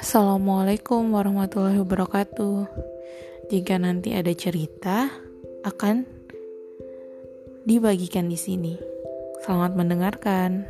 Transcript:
Assalamualaikum warahmatullahi wabarakatuh. Jika nanti ada cerita, akan dibagikan di sini. Selamat mendengarkan.